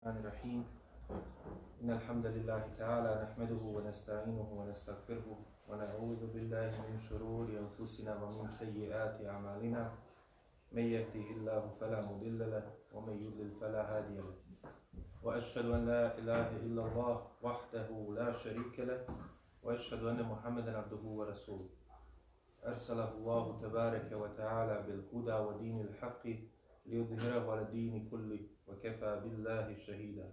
الرحمن الرحيم. إن الحمد لله تعالى نحمده ونستعينه ونستغفره ونعوذ بالله من شرور أنفسنا ومن سيئات أعمالنا. من يهده الله فلا مضل له ومن يضلل فلا هادي له. وأشهد أن لا إله إلا الله وحده لا شريك له وأشهد أن محمدا عبده ورسوله. أرسله الله تبارك وتعالى بالهدى ودين الحق ليظهره على الدين كله. وكفى بالله شهيدا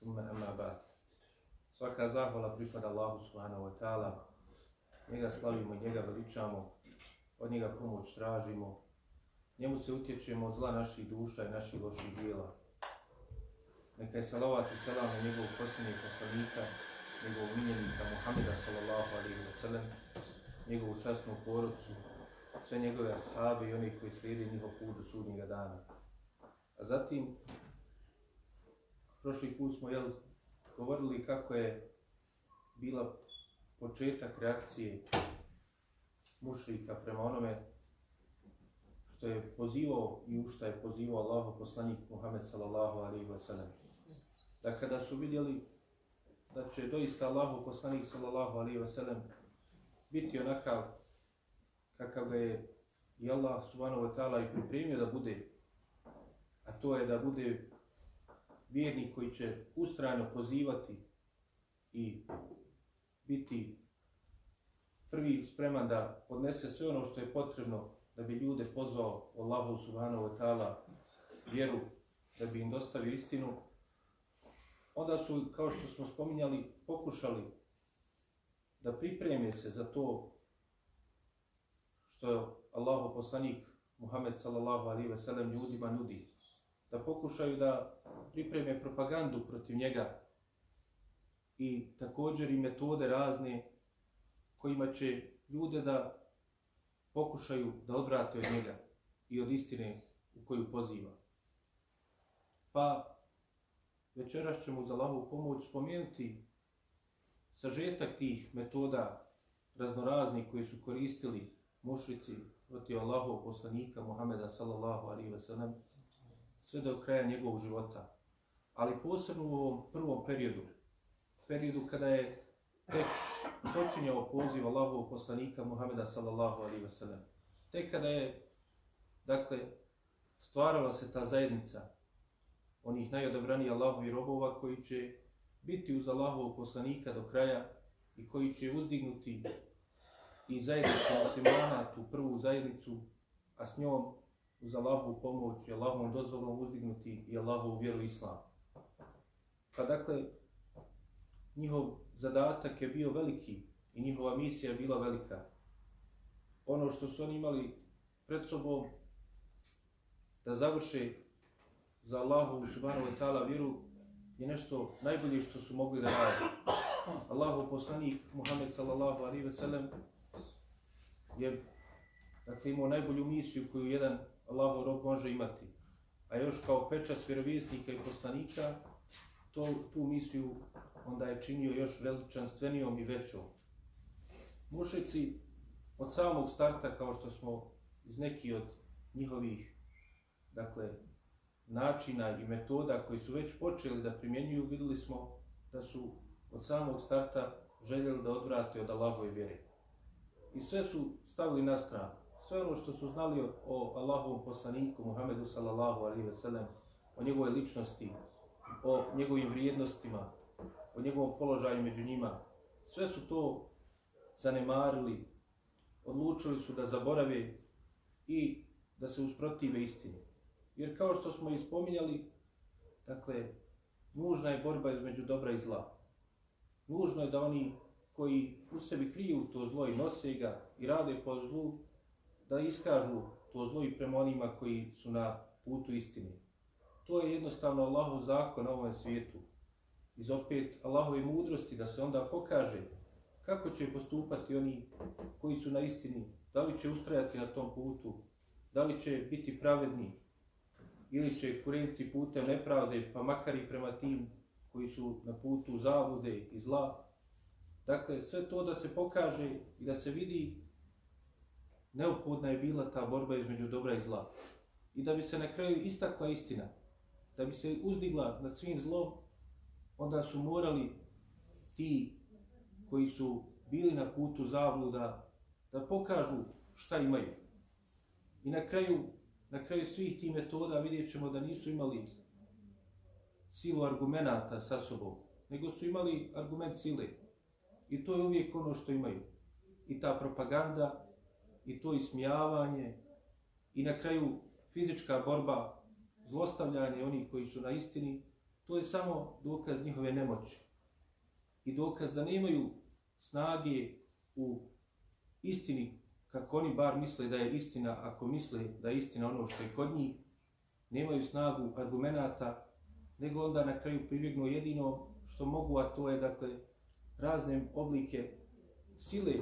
ثم أما بعد Svaka zahvala pripada Allahu subhanahu wa ta'ala. Njega slavimo, njega veličamo, od njega pomoć tražimo. Njemu se utječemo od zla naših duša i naših loših dijela. Neka je salavat i salam na njegovog posljednjeg poslanika, njegovog miljenika Muhammeda sallallahu alaihi wa sallam, njegovu častnu porodcu, sve njegove ashabe i oni koji slijede njihov put do sudnjega dana. A zatim, prošli put smo jel, govorili kako je bila početak reakcije mušrika prema onome što je pozivao i u što je pozivao Allahu poslanik Muhammed sallallahu alaihi wa sallam. Da kada su vidjeli da će doista Allahu poslanik sallallahu alaihi wa sallam biti onakav kakav ga je i Allah subhanahu wa ta'ala i pripremio da bude, a to je da bude vjernik koji će ustrajno pozivati i biti prvi spreman da podnese sve ono što je potrebno da bi ljude pozvao Allahu subhanahu wa ta'ala vjeru, da bi im dostavio istinu, onda su, kao što smo spominjali, pokušali da pripreme se za to što je Allahu poslanik Muhammed sallallahu alaihi ve sellem ljudima nudi. Da pokušaju da pripreme propagandu protiv njega i također i metode razne kojima će ljude da pokušaju da odvrate od njega i od istine u koju poziva. Pa večeras ćemo za lavu pomoć spomenuti sažetak tih metoda raznoraznih koji su koristili mušrici protiv Allahov poslanika Muhameda sallallahu alaihi ve sellem sve do kraja njegovog života. Ali posebno u ovom prvom periodu, periodu kada je tek počinjao poziv Allahovog poslanika Muhameda sallallahu alaihi ve sellem. Tek kada je, dakle, stvarala se ta zajednica onih najodabranijih Allahovi robova koji će biti uz Allahovog poslanika do kraja i koji će uzdignuti i zajednicu muslimana, tu prvu zajednicu, a s njom uz Allahovu pomoć i Allahovom dozvolom uzdignuti i Allahovu vjeru islam. Pa dakle, njihov zadatak je bio veliki i njihova misija je bila velika. Ono što su oni imali pred sobom da završe za Allahu subhanahu wa ta'ala vjeru je nešto najbolje što su mogli da radi. Allahu poslanik Muhammed sallallahu alaihi ve sellem je dakle, imao najbolju misiju koju jedan Allahov rob može imati. A još kao pečas vjerovijesnika i poslanika, to, tu misiju onda je činio još veličanstvenijom i većom. Mušici od samog starta, kao što smo iz neki od njihovih dakle, načina i metoda koji su već počeli da primjenjuju, videli smo da su od samog starta željeli da odvrate od Allahove vjere. I sve su stavili na stranu. Sve ono što su znali o, o Allahovom poslaniku Muhammedu sallallahu alaihi ve sellem, o njegovoj ličnosti, o njegovim vrijednostima, o njegovom položaju među njima, sve su to zanemarili, odlučili su da zaborave i da se usprotive istini. Jer kao što smo i spominjali, dakle, nužna je borba između dobra i zla. Nužno je da oni koji u sebi kriju to zlo i nose ga i rade po zlu, da iskažu to zlo i prema onima koji su na putu istine. To je jednostavno Allahov zakon na ovom svijetu. Iz opet Allahove mudrosti da se onda pokaže kako će postupati oni koji su na istini, da li će ustrajati na tom putu, da li će biti pravedni ili će kureniti putem nepravde, pa makar i prema tim koji su na putu zabude i zla, Dakle, sve to da se pokaže i da se vidi, neophodna je bila ta borba između dobra i zla. I da bi se na kraju istakla istina. da bi se uzdigla nad svim zlom, onda su morali ti koji su bili na putu zabluda da pokažu šta imaju. I na kraju, na kraju svih tih metoda vidjet ćemo da nisu imali silu argumenta sa sobom, nego su imali argument sile. I to je uvijek ono što imaju. I ta propaganda, i to ismijavanje, i na kraju fizička borba, zlostavljanje onih koji su na istini, to je samo dokaz njihove nemoći. I dokaz da nemaju snage u istini, kako oni bar misle da je istina, ako misle da je istina ono što je kod njih, nemaju snagu argumenata, nego onda na kraju pribjegnu jedino što mogu, a to je dakle razne oblike sile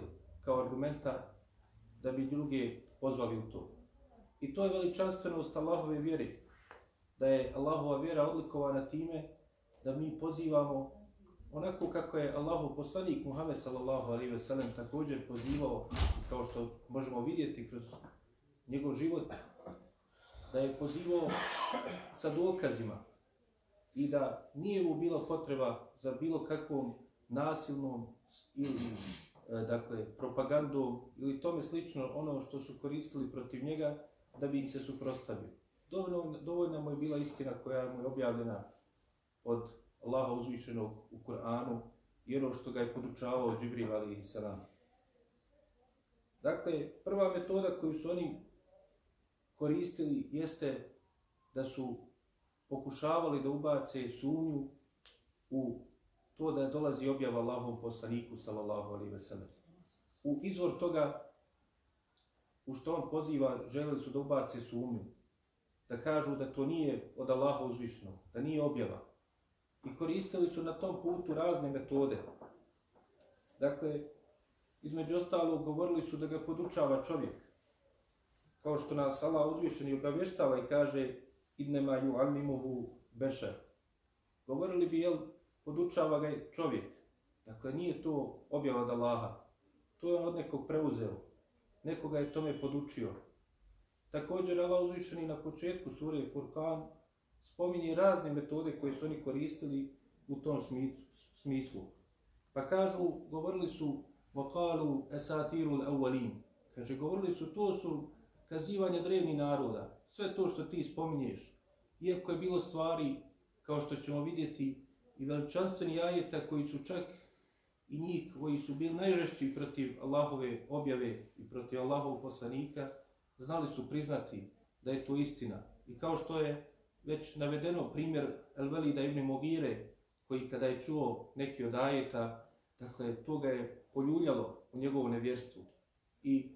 kao argumenta da bi druge pozvali u to. I to je veličanstvenost Allahove vjere, da je Allahova vjera odlikovana time da mi pozivamo onako kako je Allahov poslanik Muhammed sallallahu alaihi ve sellem također pozivao, kao što možemo vidjeti kroz njegov život, da je pozivao sa dokazima i da nije mu bila potreba za bilo kakvom nasilnom ili E, dakle, propagandu ili tome slično ono što su koristili protiv njega da bi im se suprostavio. Dovoljno, dovoljna mu je bila istina koja mu je objavljena od Allaha uzvišenog u Kur'anu i ono što ga je podučavao Džibril ali i salam. Dakle, prva metoda koju su oni koristili jeste da su pokušavali da ubace sumnju u to da dolazi objava Allahom poslaniku sallallahu alaihi ve sellem. U izvor toga u što on poziva želeli su da ubace sumnju. Da kažu da to nije od Allaha uzvišno, da nije objava. I koristili su na tom putu razne metode. Dakle, između ostalog govorili su da ga podučava čovjek. Kao što nas Allah uzvišeni obavještava i kaže idnema ju alimuhu beša. Govorili bi, jel, podučava ga čovjek. Dakle, nije to objava od Allaha. To je on od nekog preuzeo. Nekoga je tome podučio. Također, Allah uzvišeni na početku sure Furkan spominje razne metode koje su oni koristili u tom smislu. Pa kažu, govorili su vokalu esatirul awalin. Kaže, govorili su, to su kazivanja drevnih naroda. Sve to što ti spominješ. Iako je bilo stvari, kao što ćemo vidjeti, i veličanstveni ajeta koji su čak i njih koji su bili najžešći protiv Allahove objave i protiv Allahovog poslanika, znali su priznati da je to istina. I kao što je već navedeno primjer Elvelida ibn Mogire, koji kada je čuo neki od ajeta, dakle, to ga je poljuljalo u njegovu nevjerstvu. I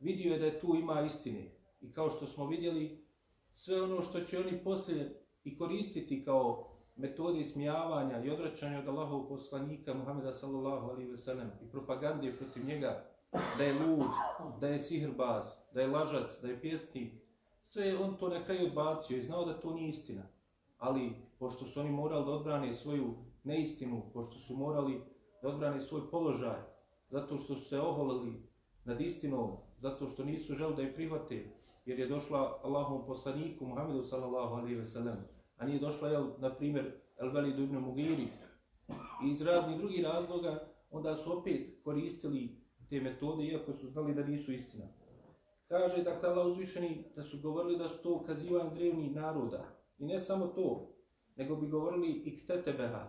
vidio je da je tu ima istine. I kao što smo vidjeli, sve ono što će oni poslije i koristiti kao metode ismijavanja i odvraćanja od Allahovog poslanika Muhameda sallallahu alaihi ve sellem i propagande protiv njega da je lud, da je sihrbaz, da je lažac, da je pjesnik, sve on to na kraju odbacio i znao da to nije istina. Ali, pošto su oni morali da odbrane svoju neistinu, pošto su morali da odbrane svoj položaj, zato što su se oholili nad istinom, zato što nisu želi da je prihvate, jer je došla Allahom poslaniku Muhammedu sallallahu alaihi ve sellem, a nije došla, jel, na primjer, El Velidu ibn Mugiri. I iz raznih drugih razloga, onda su opet koristili te metode, iako su znali da nisu istina. Kaže, dakle, Allah uzvišeni, da su govorili da su to ukazivanje drevnih naroda. I ne samo to, nego bi govorili i ktetebeha.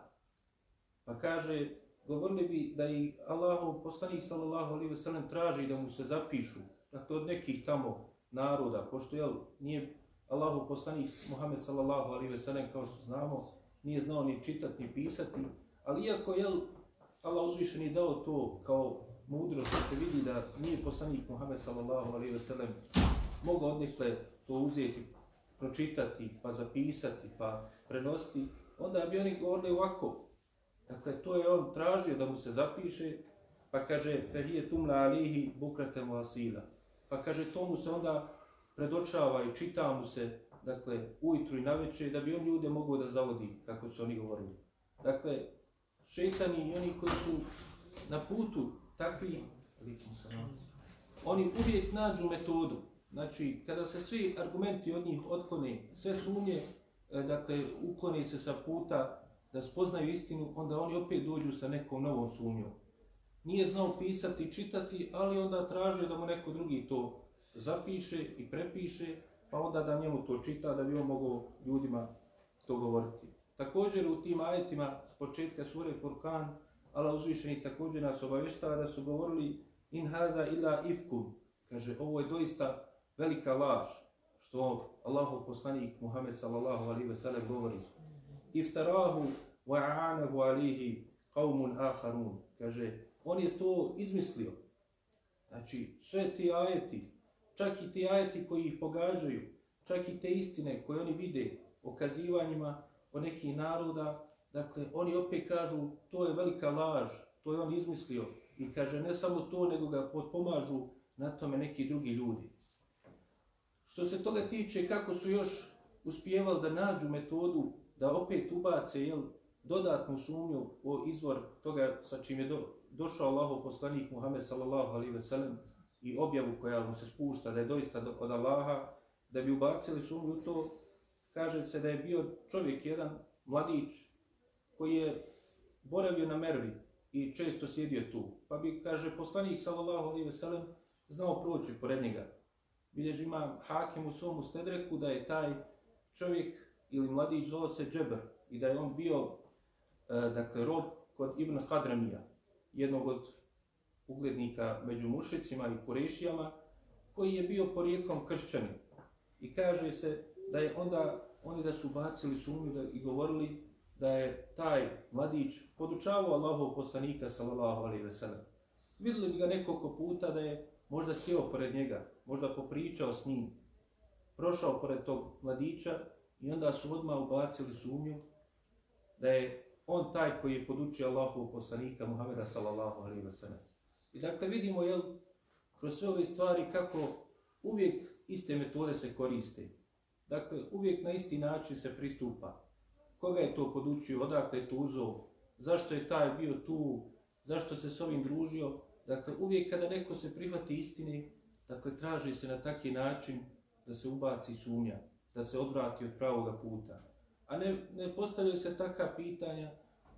Pa kaže, govorili bi da i Allahov poslanik sallallahu alaihi ve sellem traži da mu se zapišu, dakle, od nekih tamo naroda, pošto, jel, nije Allahu poslanik Muhammed sallallahu alaihi ve sellem kao što znamo nije znao ni čitati ni pisati, ali iako je Allah uzvišeni dao to kao mudrost da se vidi da nije poslanik Muhammed sallallahu alaihi ve sellem mogao odnekle to uzeti, pročitati, pa zapisati, pa prenositi, onda bi oni govorili ovako. Dakle, to je on tražio da mu se zapiše, pa kaže, fehije tumla alihi bukrate vasila. Pa kaže, to mu se onda predočava i čita mu se, dakle, ujutru i naveče, da bi on ljude mogao da zavodi, kako su oni govorili. Dakle, šeitani i oni koji su na putu takvi, oni uvijek nađu metodu. Znači, kada se svi argumenti od njih otklone, sve sumnje, e, dakle, ukloni se sa puta da spoznaju istinu, onda oni opet dođu sa nekom novom sumnjom. Nije znao pisati i čitati, ali onda traže da mu neko drugi to zapiše i prepiše, pa onda da njemu to čita, da bi on mogao ljudima to govoriti. Također u tim ajetima s početka sure Furkan, Allah uzvišeni također nas obavještava da su govorili in haza illa ifkum. Kaže, ovo je doista velika laž, što Allahov poslanik Muhammed sallallahu alaihi ve sellem govori. Iftarahu wa a'anahu alihi qawmun akharun. Kaže, on je to izmislio. Znači, sve ti ajeti, čak i ti ajeti koji ih pogađaju, čak i te istine koje oni vide o kazivanjima o nekih naroda, dakle, oni opet kažu, to je velika laž, to je on izmislio. I kaže, ne samo to, nego ga potpomažu na tome neki drugi ljudi. Što se toga tiče, kako su još uspjevali da nađu metodu da opet ubace jel, dodatnu sumnju o izvor toga sa čim je do, došao Allahov poslanik Muhammed sallallahu alaihi ve sellem i objavu koja mu se spušta da je doista od Allaha, da bi ubacili sumnju u to, kaže se da je bio čovjek jedan, mladić, koji je boravio na Mervi i često sjedio tu. Pa bi, kaže, poslanik sallallahu alaihi ve sellem znao proći pored njega. Bilježi ima hakem u svom stedreku da je taj čovjek ili mladić zove se Džeber i da je on bio, e, dakle, rob kod Ibn Hadramija, jednog od uglednika među mušicima i kurešijama, koji je bio porijekom kršćanin. I kaže se da je onda oni da su bacili sumnju da, i govorili da je taj mladić podučavao Allahov poslanika sallallahu alaihi ve sellem. Videli bi ga nekoliko puta da je možda sjeo pored njega, možda popričao s njim, prošao pored tog mladića i onda su odmah ubacili sumnju da je on taj koji je podučio Allahov poslanika Muhameda sallallahu alaihi ve sellem. I dakle vidimo jel kroz sve ove stvari kako uvijek iste metode se koriste. Dakle, uvijek na isti način se pristupa. Koga je to podučio, odakle je to uzo, zašto je taj bio tu, zašto se s ovim družio. Dakle, uvijek kada neko se prihvati istine, dakle, traži se na taki način da se ubaci sumnja, da se odvrati od pravoga puta. A ne, ne postavljaju se taka pitanja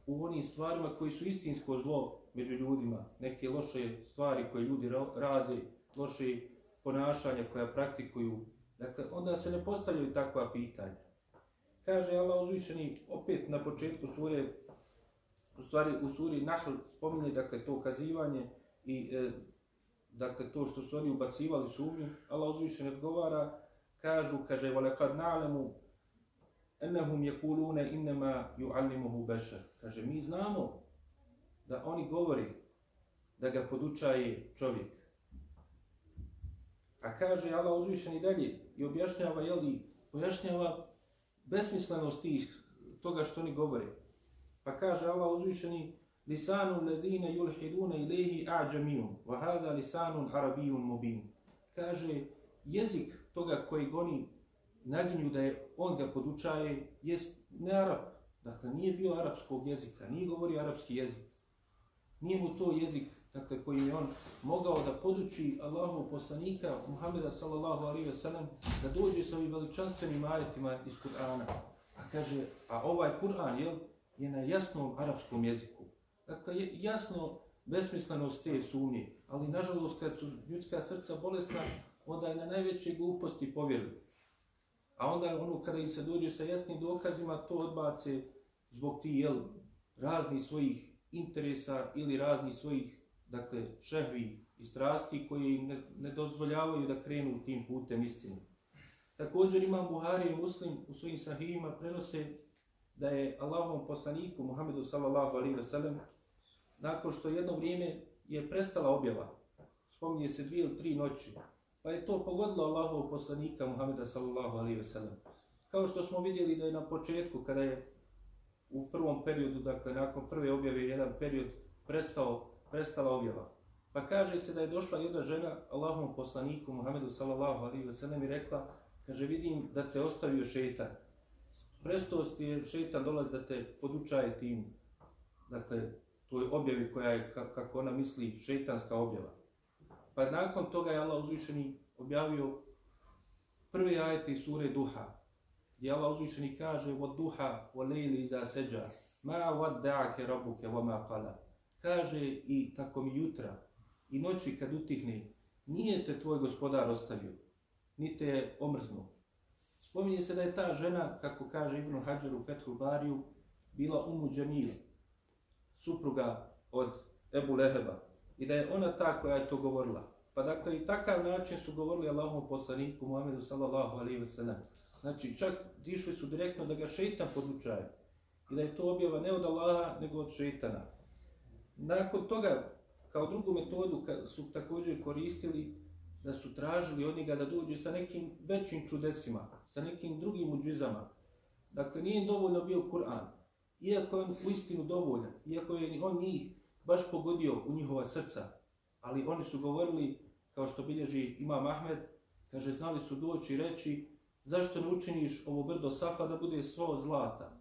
u onim stvarima koji su istinsko zlo među ljudima, neke loše stvari koje ljudi rade, loše ponašanja koja praktikuju, Dakle, onda se ne postavljaju takva pitanja. Kaže Allah uzvišeni opet na početku sure, u stvari u suri Nahl spominje dakle, to kazivanje i e, dakle, to što su oni ubacivali sumnju. Allah uzvišeni odgovara, kažu, kaže, vole kad na'lemu ennehum je kulune innema ju'allimuhu bešar. Kaže, mi znamo da oni govori da ga podučaje čovjek. A kaže Allah uzvišeni dalje i objašnjava, jeli, pojašnjava besmislenost tih, toga što oni govore. Pa kaže Allah uzvišeni, lisanu ledine yulhiduna ilihi a'đamijun, wa hada lisanun arabijun mubin. Kaže, jezik toga koji goni naginju da je on ga podučaje, jest ne arab. Dakle, nije bio arapskog jezika, nije govorio arapski jezik. Nije mu to jezik dakle, koji je on mogao da poduči Allahu poslanika Muhameda sallallahu alaihi ve sellem da dođe sa ovim veličanstvenim ajetima iz Kur'ana. A kaže, a ovaj Kur'an je, je na jasnom arapskom jeziku. Dakle, je jasno besmislenost te sumnje, ali nažalost kad su ljudska srca bolesna, onda je na najveće gluposti povjeruju. A onda ono kada im se dođe sa jasnim dokazima, to odbace zbog ti jel, razni svojih interesa ili razni svojih dakle, šehvi i strasti koji im ne, ne dozvoljavaju da krenu tim putem istine. Također imam Buhari i Muslim u svojim sahijima prenose da je Allahovom poslaniku Muhammedu sallallahu alaihi ve sellem nakon što jedno vrijeme je prestala objava, spominje se dvije ili tri noći, pa je to pogodilo Allahov poslanika Muhammeda sallallahu alaihi ve sellem. Kao što smo vidjeli da je na početku, kada je u prvom periodu, dakle nakon prve objave, jedan period prestao prestala objava. Pa kaže se da je došla jedna žena Allahom poslaniku Muhammedu sallallahu alaihi ve sellem i rekla, kaže vidim da te ostavio šeitan. Prestao ti je šeitan dolaz da te podučaje tim, dakle, toj objavi koja je, kako ona misli, šeitanska objava. Pa nakon toga je Allah uzvišeni objavio prvi ajete iz sure Duha gdje Allah uzvišeni kaže od duha, o lejli iza seđa, ma wadda'ake rabuke wa ma qala. Kaže i tako mi jutra i noći kad utihne, nije te tvoj gospodar ostavio, ni te je omrznuo. Spominje se da je ta žena, kako kaže Ibn Hajar u Fethul Bariju, bila Umu Džemil, supruga od Ebu Leheba. I da je ona ta koja je to govorila. Pa dakle i takav način su govorili Allahom poslaniku Muhammedu sallallahu alaihi wa sallam. Znači čak išli su direktno da ga šeitan podučaje. I da je to objava ne od Allaha nego od šeitana. Nakon toga, kao drugu metodu su također koristili da su tražili od njega da dođe sa nekim većim čudesima, sa nekim drugim uđizama. Dakle, nije dovoljno bio Kur'an. Iako je on u istinu dovoljan, iako je on njih baš pogodio u njihova srca, ali oni su govorili, kao što bilježi Imam Ahmed, kaže, znali su doći i reći, zašto ne učiniš ovo brdo Safa da bude svo zlata?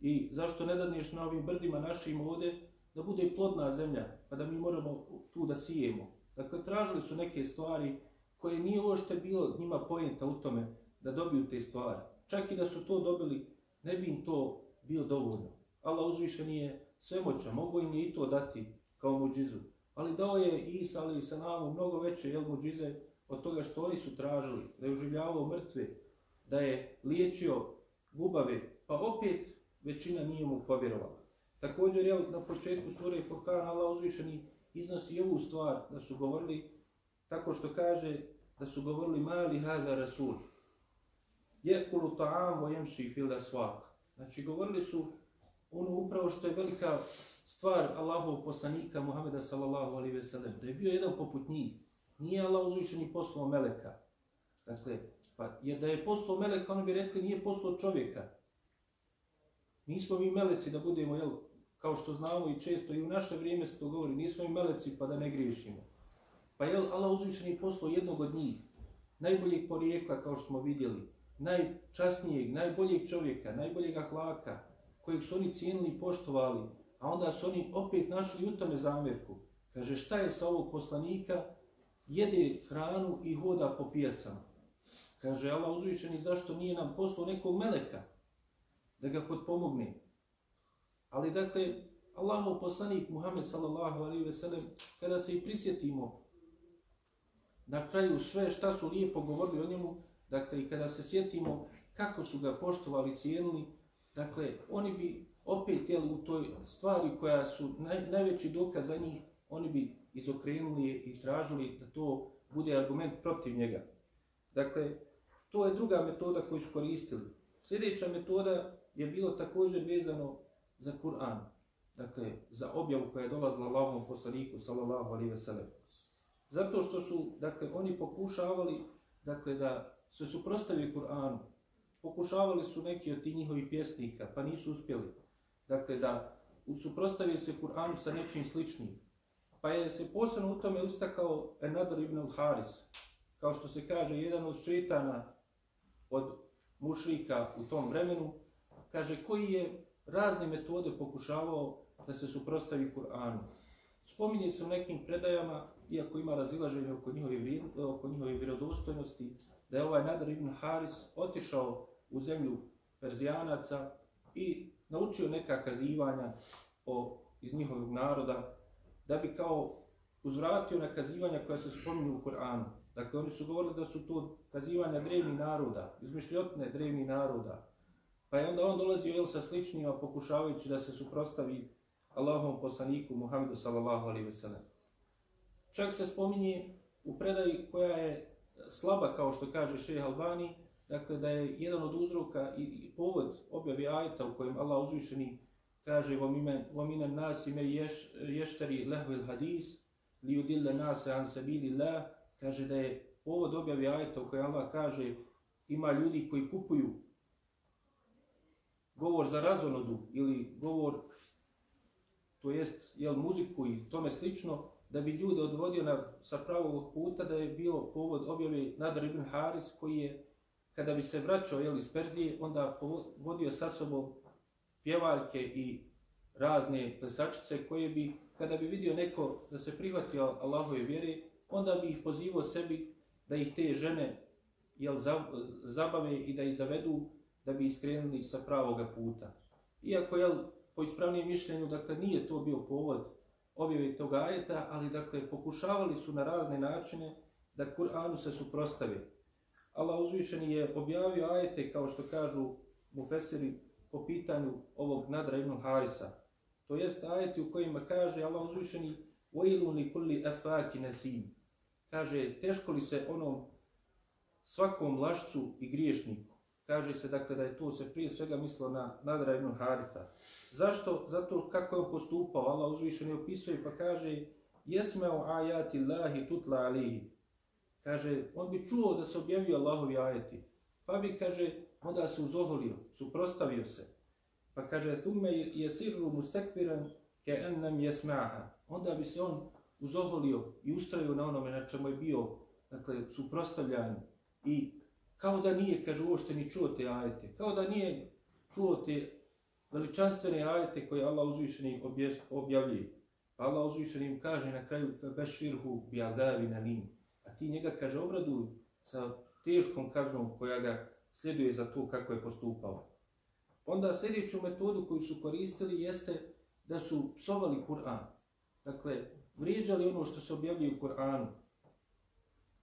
I zašto ne dadneš na ovim brdima našim ovde da bude plodna zemlja, pa da mi moramo tu da sijemo? Dakle, tražili su neke stvari koje nije ošte bilo njima pojenta u tome da dobiju te stvari. Čak i da su to dobili, ne bi im to bio dovoljno. Allah uzvišen je svemoća, mogu im je i to dati kao muđizu. Ali dao je Isa ali i Sanamu mnogo veće jel, muđize od toga što oni su tražili, da je oživljavao mrtve, da je liječio gubave, pa opet većina nije mu povjerovala. Također, jel, na početku sure Furkan, Allah uzvišeni iznosi ovu stvar da su govorili tako što kaže da su govorili mali hada rasul. Jekulu ta'am vo jemši fil da svak. Znači, govorili su ono upravo što je velika stvar Allahov poslanika Muhameda sallallahu alaihi ve sellem, da je bio jedan poput njih. Nije Allah uzvišeni poslao meleka. Dakle, pa jer da je postao meleka, oni bi rekli nije postao čovjeka. Nismo mi meleci da budemo, jel, kao što znamo i često i u naše vrijeme se to govori, nismo mi meleci pa da ne griješimo. Pa jel, Allah uzvišeni poslao jednog od njih, najboljeg porijekla kao što smo vidjeli, najčasnijeg, najboljeg čovjeka, najboljeg ahlaka, kojeg su oni cijenili i poštovali, a onda su oni opet našli u tome zamjerku. Kaže, šta je sa ovog poslanika? Jede hranu i hoda po pijacama. Kaže, Allah uzvišeni, zašto nije nam poslao nekog meleka da ga potpomogne? Ali dakle, Allahov poslanik Muhammed sallallahu alaihi ve sellem, kada se i prisjetimo na kraju sve šta su lijepo govorili o njemu, dakle, i kada se sjetimo kako su ga poštovali, cijenili, dakle, oni bi opet jeli, u toj stvari koja su naj, najveći dokaz za njih, oni bi izokrenuli i tražili da to bude argument protiv njega. Dakle, to je druga metoda koju su koristili. Sljedeća metoda je bilo također vezano za Kur'an. Dakle, za objavu koja je dolazila Allahom poslaniku, sallallahu alaihi ve sellem. Zato što su, dakle, oni pokušavali, dakle, da se suprostavi Kur'anu. Pokušavali su neki od tih njihovih pjesnika, pa nisu uspjeli. Dakle, da suprostavi se Kur'anu sa nečim sličnim. Pa je se posebno u tome ustakao Enadar ibn al-Haris. Kao što se kaže, jedan od šetana od mušrika u tom vremenu, kaže, koji je razne metode pokušavao da se suprostavi Kur'anu. Spominje se u nekim predajama, iako ima razilaženje oko njihove, oko njihove vjerodostojnosti, da je ovaj Nadar ibn Haris otišao u zemlju Perzijanaca i naučio neka kazivanja o, iz njihovog naroda, da bi kao uzvratio na kazivanja koja se spominju u Kur'anu. Dakle, oni su govorili da su to kazivanja drevnih naroda, izmišljotne drevnih naroda, Pa je onda on dolazio jel, sa sličnjima pokušavajući da se suprostavi Allahom poslaniku Muhammedu sallallahu alaihi ve sellem. Čak se spominje u predaji koja je slaba kao što kaže šeha Albani, dakle da je jedan od uzroka i povod objavi ajeta u kojem Allah uzvišeni kaže وَمِنَ النَّاسِ مَا يَشْتَرِ لَهْوِ الْحَدِيثِ لِيُدِلَّ نَاسَ عَنْ سَبِيلِ اللَّهِ kaže da je povod objavi ajeta u kojoj Allah kaže ima ljudi koji kupuju govor za razonodu ili govor, to jest jel, muziku i tome slično, da bi ljude odvodio na, sa pravog puta, da je bilo povod objave Nadar ibn Haris, koji je, kada bi se vraćao jel, iz Perzije, onda vodio sa sobom pjevaljke i razne plesačice, koje bi, kada bi vidio neko da se prihvatio Allahove vjere, onda bi ih pozivao sebi da ih te žene jel, zabave i da ih zavedu da bi iskrenuli sa pravoga puta. Iako, jel, po ispravnijem mišljenju, dakle, nije to bio povod objave toga ajeta, ali, dakle, pokušavali su na razne načine da Kur'anu se suprostave. Allah uzvišeni je objavio ajete, kao što kažu mufesiri, po pitanju ovog Nadra ibn Harisa. To jest ajeti u kojima kaže Allah uzvišeni وَيْلُونِ لِكُلِّ أَفَاكِ نَسِيمِ Kaže, teško li se onom svakom lašcu i griješniku? Kaže se dakle da je to se prije svega mislilo na Nadra ibn Harisa. Zašto? Zato kako je on postupao. Allah je opisuje pa kaže Jesmeo ajati Allahi tutla alihi. Kaže, on bi čuo da se objavio Allahovi ajati. Pa bi, kaže, onda se uzoholio, suprostavio se. Pa kaže, thume jesiru mustekviran mustekbiran ke ennem jesmaha. Onda bi se on uzoholio i ustrajio na onome na čemu je bio, dakle, suprostavljan. I kao da nije, kaže, uošte ni čuo te ajete. Kao da nije čuo te veličanstvene ajete koje Allah uzvišeni objavljuje. Pa Allah uzvišeni im kaže na kraju, fe beširhu bi na nim. A ti njega, kaže, obraduj sa teškom kaznom koja ga sljeduje za to kako je postupao. Onda sljedeću metodu koju su koristili jeste da su psovali Kur'an. Dakle, vrijeđali ono što se objavljuje u Kur'anu.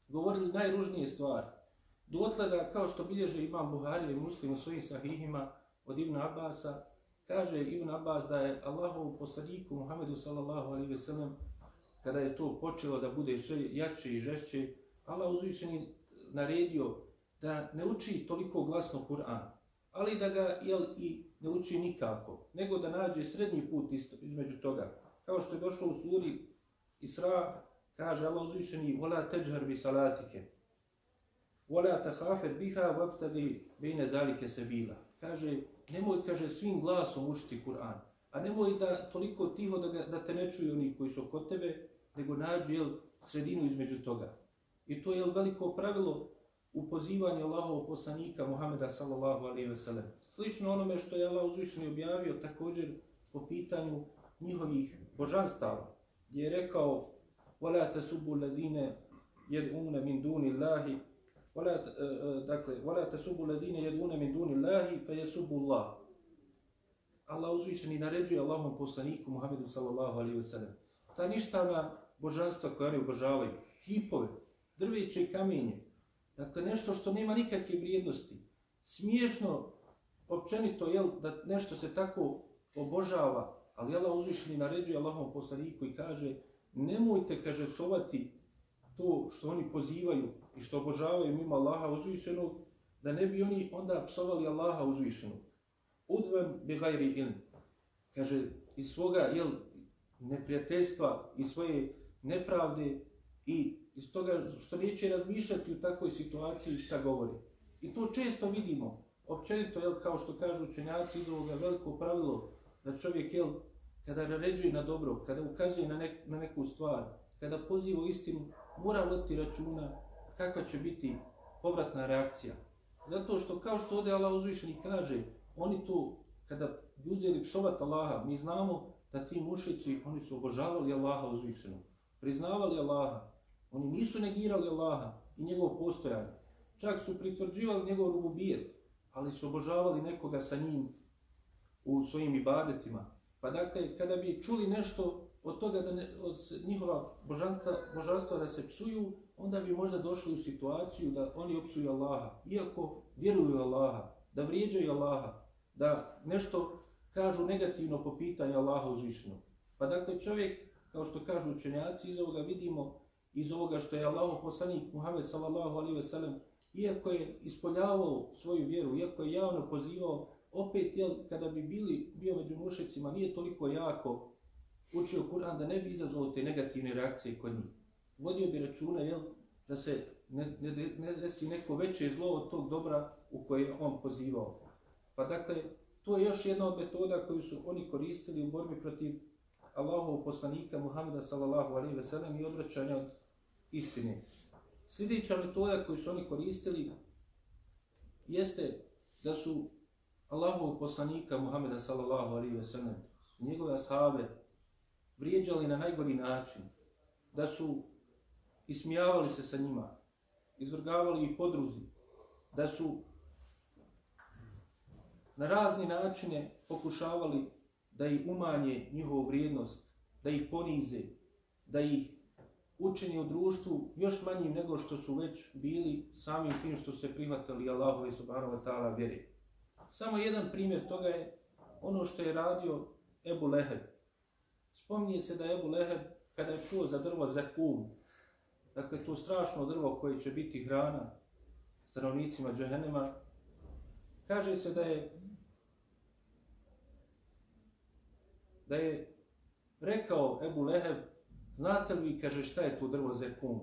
Govorili najružnije stvari. Dotle da, kao što bilježe Imam Buhari i Muslim u svojim sahihima od Ibn Abasa, kaže Ibn Abbas da je Allahov poslaniku Muhammedu sallallahu alaihi ve sellem, kada je to počelo da bude sve jače i žešće, Allah uzvišeni naredio da ne uči toliko glasno Kur'an, ali da ga jel, i ne uči nikako, nego da nađe srednji put isto, između toga. Kao što je došlo u suri Isra, kaže Allah uzvišeni, وَلَا تَجْهَرْ بِسَلَاتِكَ وَلَا vola بِهَا biha بَيْنَ ذَلِكَ zalike. Kaže, nemoj, kaže, svim glasom učiti Kur'an, a nemoj da toliko tiho da, ga, da te ne čuju oni koji su kod tebe, nego nađu jel, sredinu između toga. I to je veliko pravilo u pozivanju Allahovog poslanika Muhameda sallallahu alaihi ve sellem. Slično onome što je Allah uzvišeni objavio također po pitanju njihovih božanstava, gdje je rekao وَلَا تَسُبُوا الَّذِينَ يَدْعُونَ مِنْ دُونِ اللَّهِ وَلَا, uh, dakle, وَلَا تَسُبُوا الَّذِينَ يَدْعُونَ مِنْ دُونِ اللَّهِ فَيَسُبُوا اللَّهِ Allah uzvišeni naređuje Allahom poslaniku Muhammedu sallallahu alaihi ve sellem. Ta ništavna božanstva koja oni obožavaju, kipove, drveće i kamenje, Dakle, nešto što nema nikakve vrijednosti. Smiješno, općenito, jel, da nešto se tako obožava, ali Allah uzvišeni naređuje Allahom poslaniku i kaže, nemojte, kaže, sovati to što oni pozivaju i što obožavaju mimo Allaha uzvišenog, da ne bi oni onda psovali Allaha uzvišenog. Udven bi gajri ilm. Kaže, iz svoga, jel, neprijateljstva i svoje nepravde i iz toga što neće razmišljati u takvoj situaciji šta govori. I to često vidimo, općenito, jel, kao što kažu učenjaci iz ovoga veliko pravilo, da čovjek, jel, kada naređuje na dobro, kada ukazuje na, nek, na neku stvar, kada poziva istinu, mora voditi računa kakva će biti povratna reakcija. Zato što, kao što ode Allah uzvišeni kaže, oni tu, kada bi uzeli psovat Allaha, mi znamo da ti mušici, oni su obožavali Allaha uzvišenog, priznavali Allaha, Oni nisu negirali Allaha i njegov postojanje. Čak su pritvrđivali njegov rububijet, ali su obožavali nekoga sa njim u svojim ibadetima. Pa dakle, kada bi čuli nešto od toga da ne, od njihova božanstva, božanstva da se psuju, onda bi možda došli u situaciju da oni opsuju Allaha, iako vjeruju Allaha, da vrijeđaju Allaha, da nešto kažu negativno po pitanju Allaha uzvišenog. Pa dakle, čovjek, kao što kažu učenjaci, iz ovoga vidimo iz ovoga što je Allahu poslanik Muhammed sallallahu alaihi ve sellem, iako je ispoljavao svoju vjeru, iako je javno pozivao, opet, jel, kada bi bili, bio među mušicima, nije toliko jako učio Kur'an da ne bi izazvao te negativne reakcije kod njih. Vodio bi računa, jel, da se ne, ne, ne desi neko veće zlo od tog dobra u koje je on pozivao. Pa dakle, to je još jedna od metoda koju su oni koristili u borbi protiv Allahov poslanika Muhameda sallallahu alejhi ve sellem i odvraćanja od istine. Sljedeća metoda koju su oni koristili jeste da su Allahov poslanika Muhameda sallallahu alaihi ve sellem njegove ashabe vrijeđali na najgori način, da su ismijavali se sa njima, izvrgavali ih podruzi, da su na razni načine pokušavali da ih umanje njihovu vrijednost, da ih ponize, da ih učini u društvu još manjim nego što su već bili samim tim što se prihvatali Allahove subhanahu wa ta'ala vjeri. Samo jedan primjer toga je ono što je radio Ebu Leheb. Spominje se da je Ebu Leheb kada je čuo za drvo Zekum, dakle to strašno drvo koje će biti hrana stanovnicima Džehenema, kaže se da je da je rekao Ebu Leheb, znate li kaže šta je to drvo Zekum?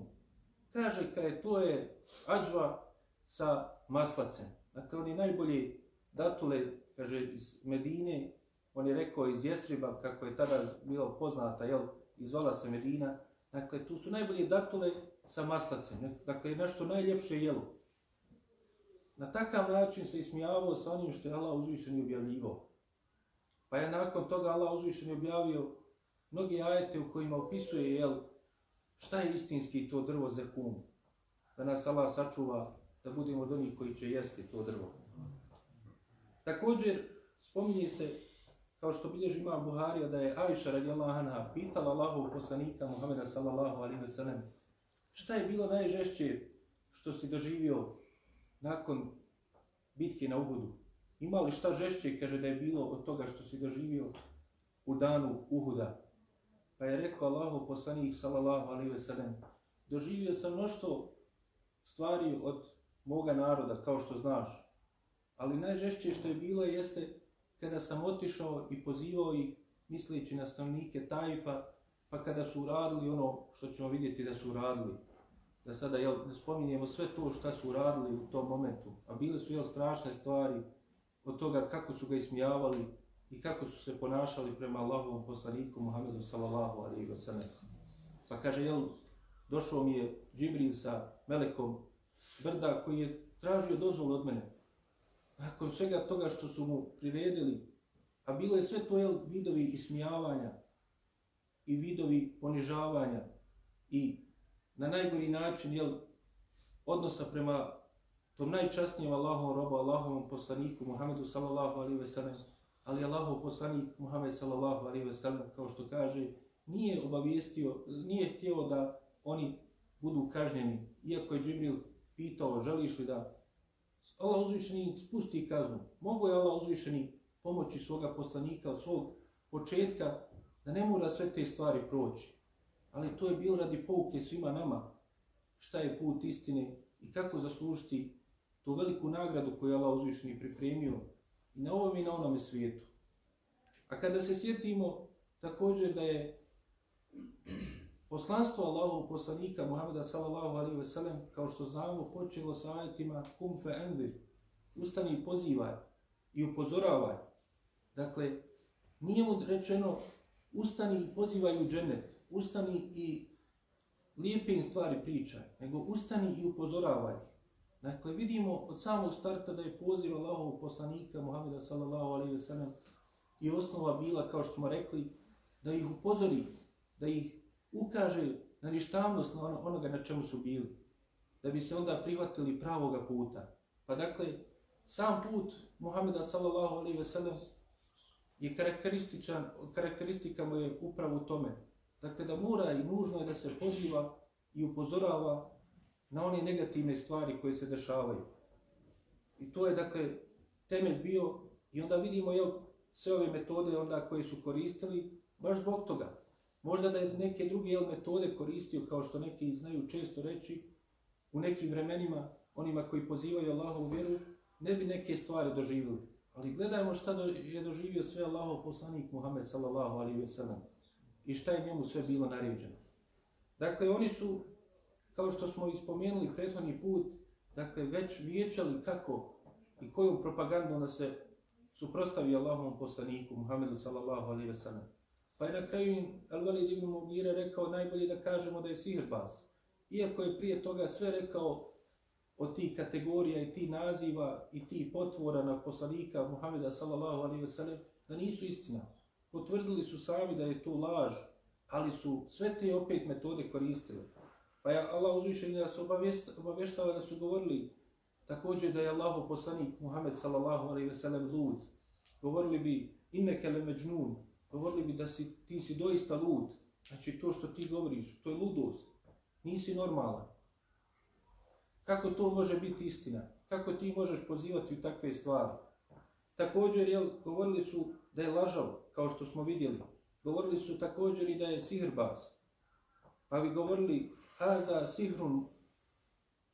Kaže kaže to je ađva sa maslacem. Dakle, oni najbolji datule, kaže, iz Medine, on je rekao iz Jesriba, kako je tada bilo poznata, jel, izvala se Medina, dakle, tu su najbolje datule sa maslacem, dakle, nešto najljepše jelo. Na takav način se ismijavao sa onim što je Allah uzvišen i objavljivo. Pa je nakon toga Allah uzvišen i objavio mnogi ajete u kojima opisuje, jel, šta je istinski to drvo zekum, da nas Allah sačuva, da budemo od onih koji će jesti to drvo. Također, spominje se, kao što bilježi imam Buharija, da je Ajša radijallahu anha pitala Allahov poslanika Muhammeda sallallahu alaihi wa sallam, šta je bilo najžešće što si doživio nakon bitke na Uhudu? Ima li šta žešće, kaže da je bilo od toga što si doživio u danu Uhuda? Pa je rekao Allahov poslanik sallallahu alaihi wa sallam, doživio sam mnoštvo stvari od moga naroda, kao što znaš, ali najžešće što je bilo jeste kada sam otišao i pozivao ih misleći na stanovnike Tajfa, pa kada su uradili ono što ćemo vidjeti da su uradili, da sada jel, ne spominjemo sve to što su uradili u tom momentu, a bile su jel, strašne stvari od toga kako su ga ismijavali i kako su se ponašali prema Allahovom poslaniku Muhammedu sallallahu alaihi wa sallam. Pa kaže, jel, došao mi je Džibril sa Melekom brda koji je tražio dozvolu od mene nakon svega toga što su mu priredili, a bilo je sve to jel, vidovi ismijavanja i vidovi ponižavanja i na najgori način jel, odnosa prema tom najčasnijem Allahom robu, Allahovom poslaniku Muhammedu sallallahu alaihi ve sellem, ali Allahov poslanik Muhammed sallallahu alaihi ve sellem, kao što kaže, nije obavijestio, nije htio da oni budu kažnjeni, iako je Džibril pitao, želiš li da Allah uzvišeni spusti kaznu. Mogu je Allah uzvišeni pomoći svoga poslanika od svog početka da ne mora sve te stvari proći. Ali to je bilo radi pouke svima nama šta je put istine i kako zaslužiti tu veliku nagradu koju je Allah uzvišeni pripremio i na ovom i na onome svijetu. A kada se sjetimo također da je Poslanstvo Allahov poslanika Muhameda sallallahu alaihi ve sellem kao što znamo počelo sa ajetima kum fe envir, ustani i pozivaj i upozoravaj. Dakle, nije mu rečeno ustani i pozivaj u dženet, ustani i lijepe im stvari pričaj, nego ustani i upozoravaj. Dakle, vidimo od samog starta da je poziv Allahov poslanika Muhameda sallallahu alaihi ve sellem i osnova bila, kao što smo rekli, da ih upozori, da ih ukaže na ništavnost ono, onoga na čemu su bili, da bi se onda prihvatili pravoga puta. Pa dakle, sam put Muhameda sallallahu alaihi ve sellem je karakterističan, karakteristika mu je upravo u tome. Dakle, da mora i nužno je da se poziva i upozorava na one negativne stvari koje se dešavaju. I to je, dakle, temelj bio i onda vidimo jel, sve ove metode onda koje su koristili baš zbog toga. Možda da je neke druge jel, metode koristio, kao što neki znaju često reći, u nekim vremenima, onima koji pozivaju Allahovu vjeru, ne bi neke stvari doživjeli. Ali gledajmo šta do, je doživio sve Allahov poslanik Muhammed sallallahu alaihi ve sellem i šta je njemu sve bilo naređeno. Dakle, oni su, kao što smo ispomenuli prethodni put, dakle, već vječali kako i koju propagandu da se suprostavi Allahovom poslaniku Muhammedu sallallahu alaihi ve sellem. Pa je na kraju Al-Walid ibn Mughira rekao najbolje da kažemo da je sihirbaz. Iako je prije toga sve rekao o ti kategorija i ti naziva i ti potvora na poslanika Muhameda sallallahu alaihi ve sellem da nisu istina. Potvrdili su sami da je to laž, ali su sve te opet metode koristili. Pa je Allah uzvišen da se obavještava da su govorili također da je Allahov poslanik Muhammed sallallahu alaihi ve sellem lud. Govorili bi inneke le međnun, govorili bi da si, ti si doista lud. Znači to što ti govoriš, to je ludost. Nisi normalan. Kako to može biti istina? Kako ti možeš pozivati u takve stvari? Također, jel, govorili su da je lažao, kao što smo vidjeli. Govorili su također i da je sihrbaz. Pa bi govorili, haza sihrun,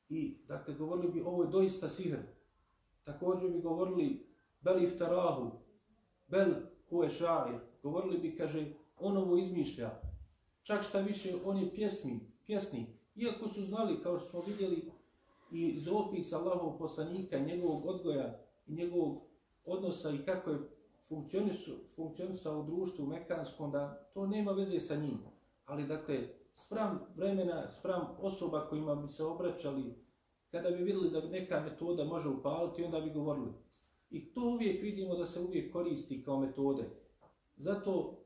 i dakle, govorili bi, ovo je doista sihr. Također bi govorili, bel iftarahu, bel ko je šair. Govorili bi, kaže, on ovo izmišlja. Čak šta više, on je pjesmi, pjesnik. Iako su znali, kao što smo vidjeli, i iz opisa Allahov poslanika, njegovog odgoja i njegovog odnosa i kako je funkcionisao u društvu mekanskom, da to nema veze sa njim. Ali dakle, spram vremena, spram osoba kojima bi se obraćali, kada bi vidjeli da neka metoda može upaliti, onda bi govorili. I to uvijek vidimo da se uvijek koristi kao metode. Zato,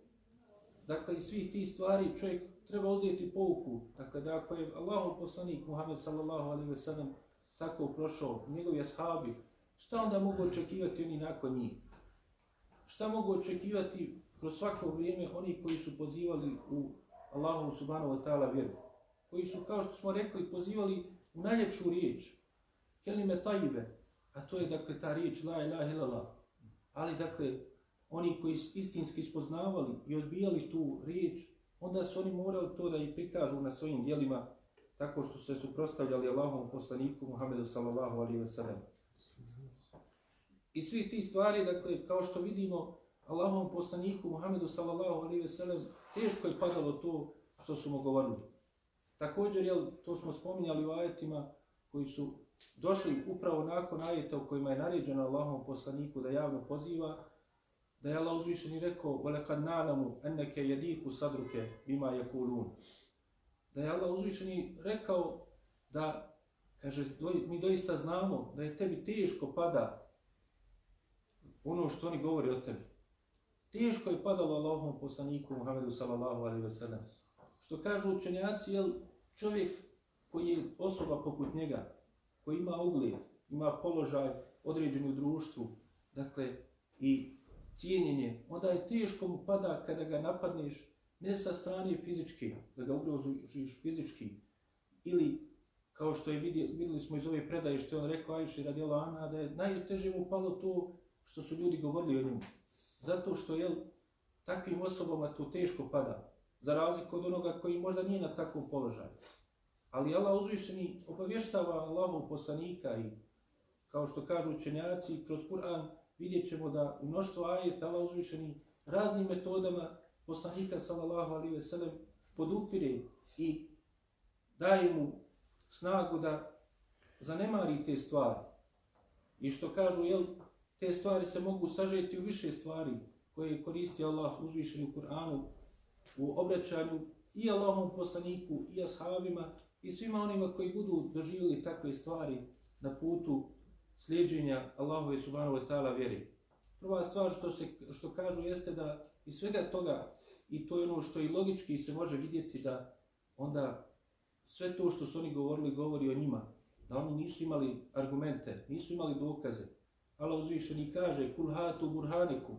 dakle, iz svih tih stvari čovjek treba uzeti pouku. Dakle, da ako je Allahov poslanik Muhammed sallallahu alaihi ve sellem tako prošao, njegovi ashabi, šta onda mogu očekivati oni nakon njih? Šta mogu očekivati kroz svako vrijeme oni koji su pozivali u Allahu subhanahu wa ta'ala vjeru? Koji su, kao što smo rekli, pozivali u najljepšu riječ, kelime tajibe, a to je, dakle, ta riječ la ilaha illallah. Ali, dakle, oni koji su istinski spoznavali i odbijali tu riječ, onda su oni morali to da i prikažu na svojim dijelima tako što se suprostavljali Allahom poslaniku Muhammedu sallallahu alaihi ve sellem. I svi ti stvari, dakle, kao što vidimo, Allahom poslaniku Muhammedu sallallahu alaihi ve sellem, teško je padalo to što su mu govorili. Također, jel, to smo spominjali u ajetima koji su došli upravo nakon ajeta u kojima je naređeno Allahom poslaniku da javno poziva, da je Allah uzvišen i rekao وَلَكَدْ نَعْلَمُ أَنَّكَ يَدِيكُ صَدْرُكَ بِمَا يَكُولُونَ Da je Allah uzvišen i rekao da, kaže, mi doista znamo da je tebi teško pada ono što oni govore o tebi. Teško je padalo Allahom poslaniku Muhammedu sallallahu alaihi ve sellem. Što kažu učenjaci, jel čovjek koji je osoba poput njega, koji ima ugled, ima položaj određen u društvu, dakle, i cijenjenje, onda je teško mu pada kada ga napadneš ne sa strane fizičke, da ga ugroziš fizički, ili kao što je vidjeli, vidjeli smo iz ove predaje što je on rekao Ajši radijela Ana, da je najteže mu palo to što su ljudi govorili o njemu. Zato što je takvim osobama to teško pada, za razliku od onoga koji možda nije na takvom položaju. Ali Allah uzvišeni obavještava Allahov poslanika i kao što kažu učenjaci kroz Kur'an vidjet ćemo da u mnoštvo ajeta Allah uzvišeni raznim metodama poslanika sallallahu alaihi ve sellem podupire i daje mu snagu da zanemari te stvari. I što kažu, jel, te stvari se mogu sažeti u više stvari koje koristi Allah uzvišeni u Kur'anu u obraćanju i Allahom poslaniku i ashabima i svima onima koji budu doživjeli takve stvari na putu slijedženja Allahove subhanahu wa ta'ala vjeri. Prva stvar što, se, što kažu jeste da iz svega toga, i to je ono što i logički se može vidjeti da onda sve to što su oni govorili, govori o njima. Da oni nisu imali argumente, nisu imali dokaze. Allah uzvišeni kaže, kul hatu burhaniku,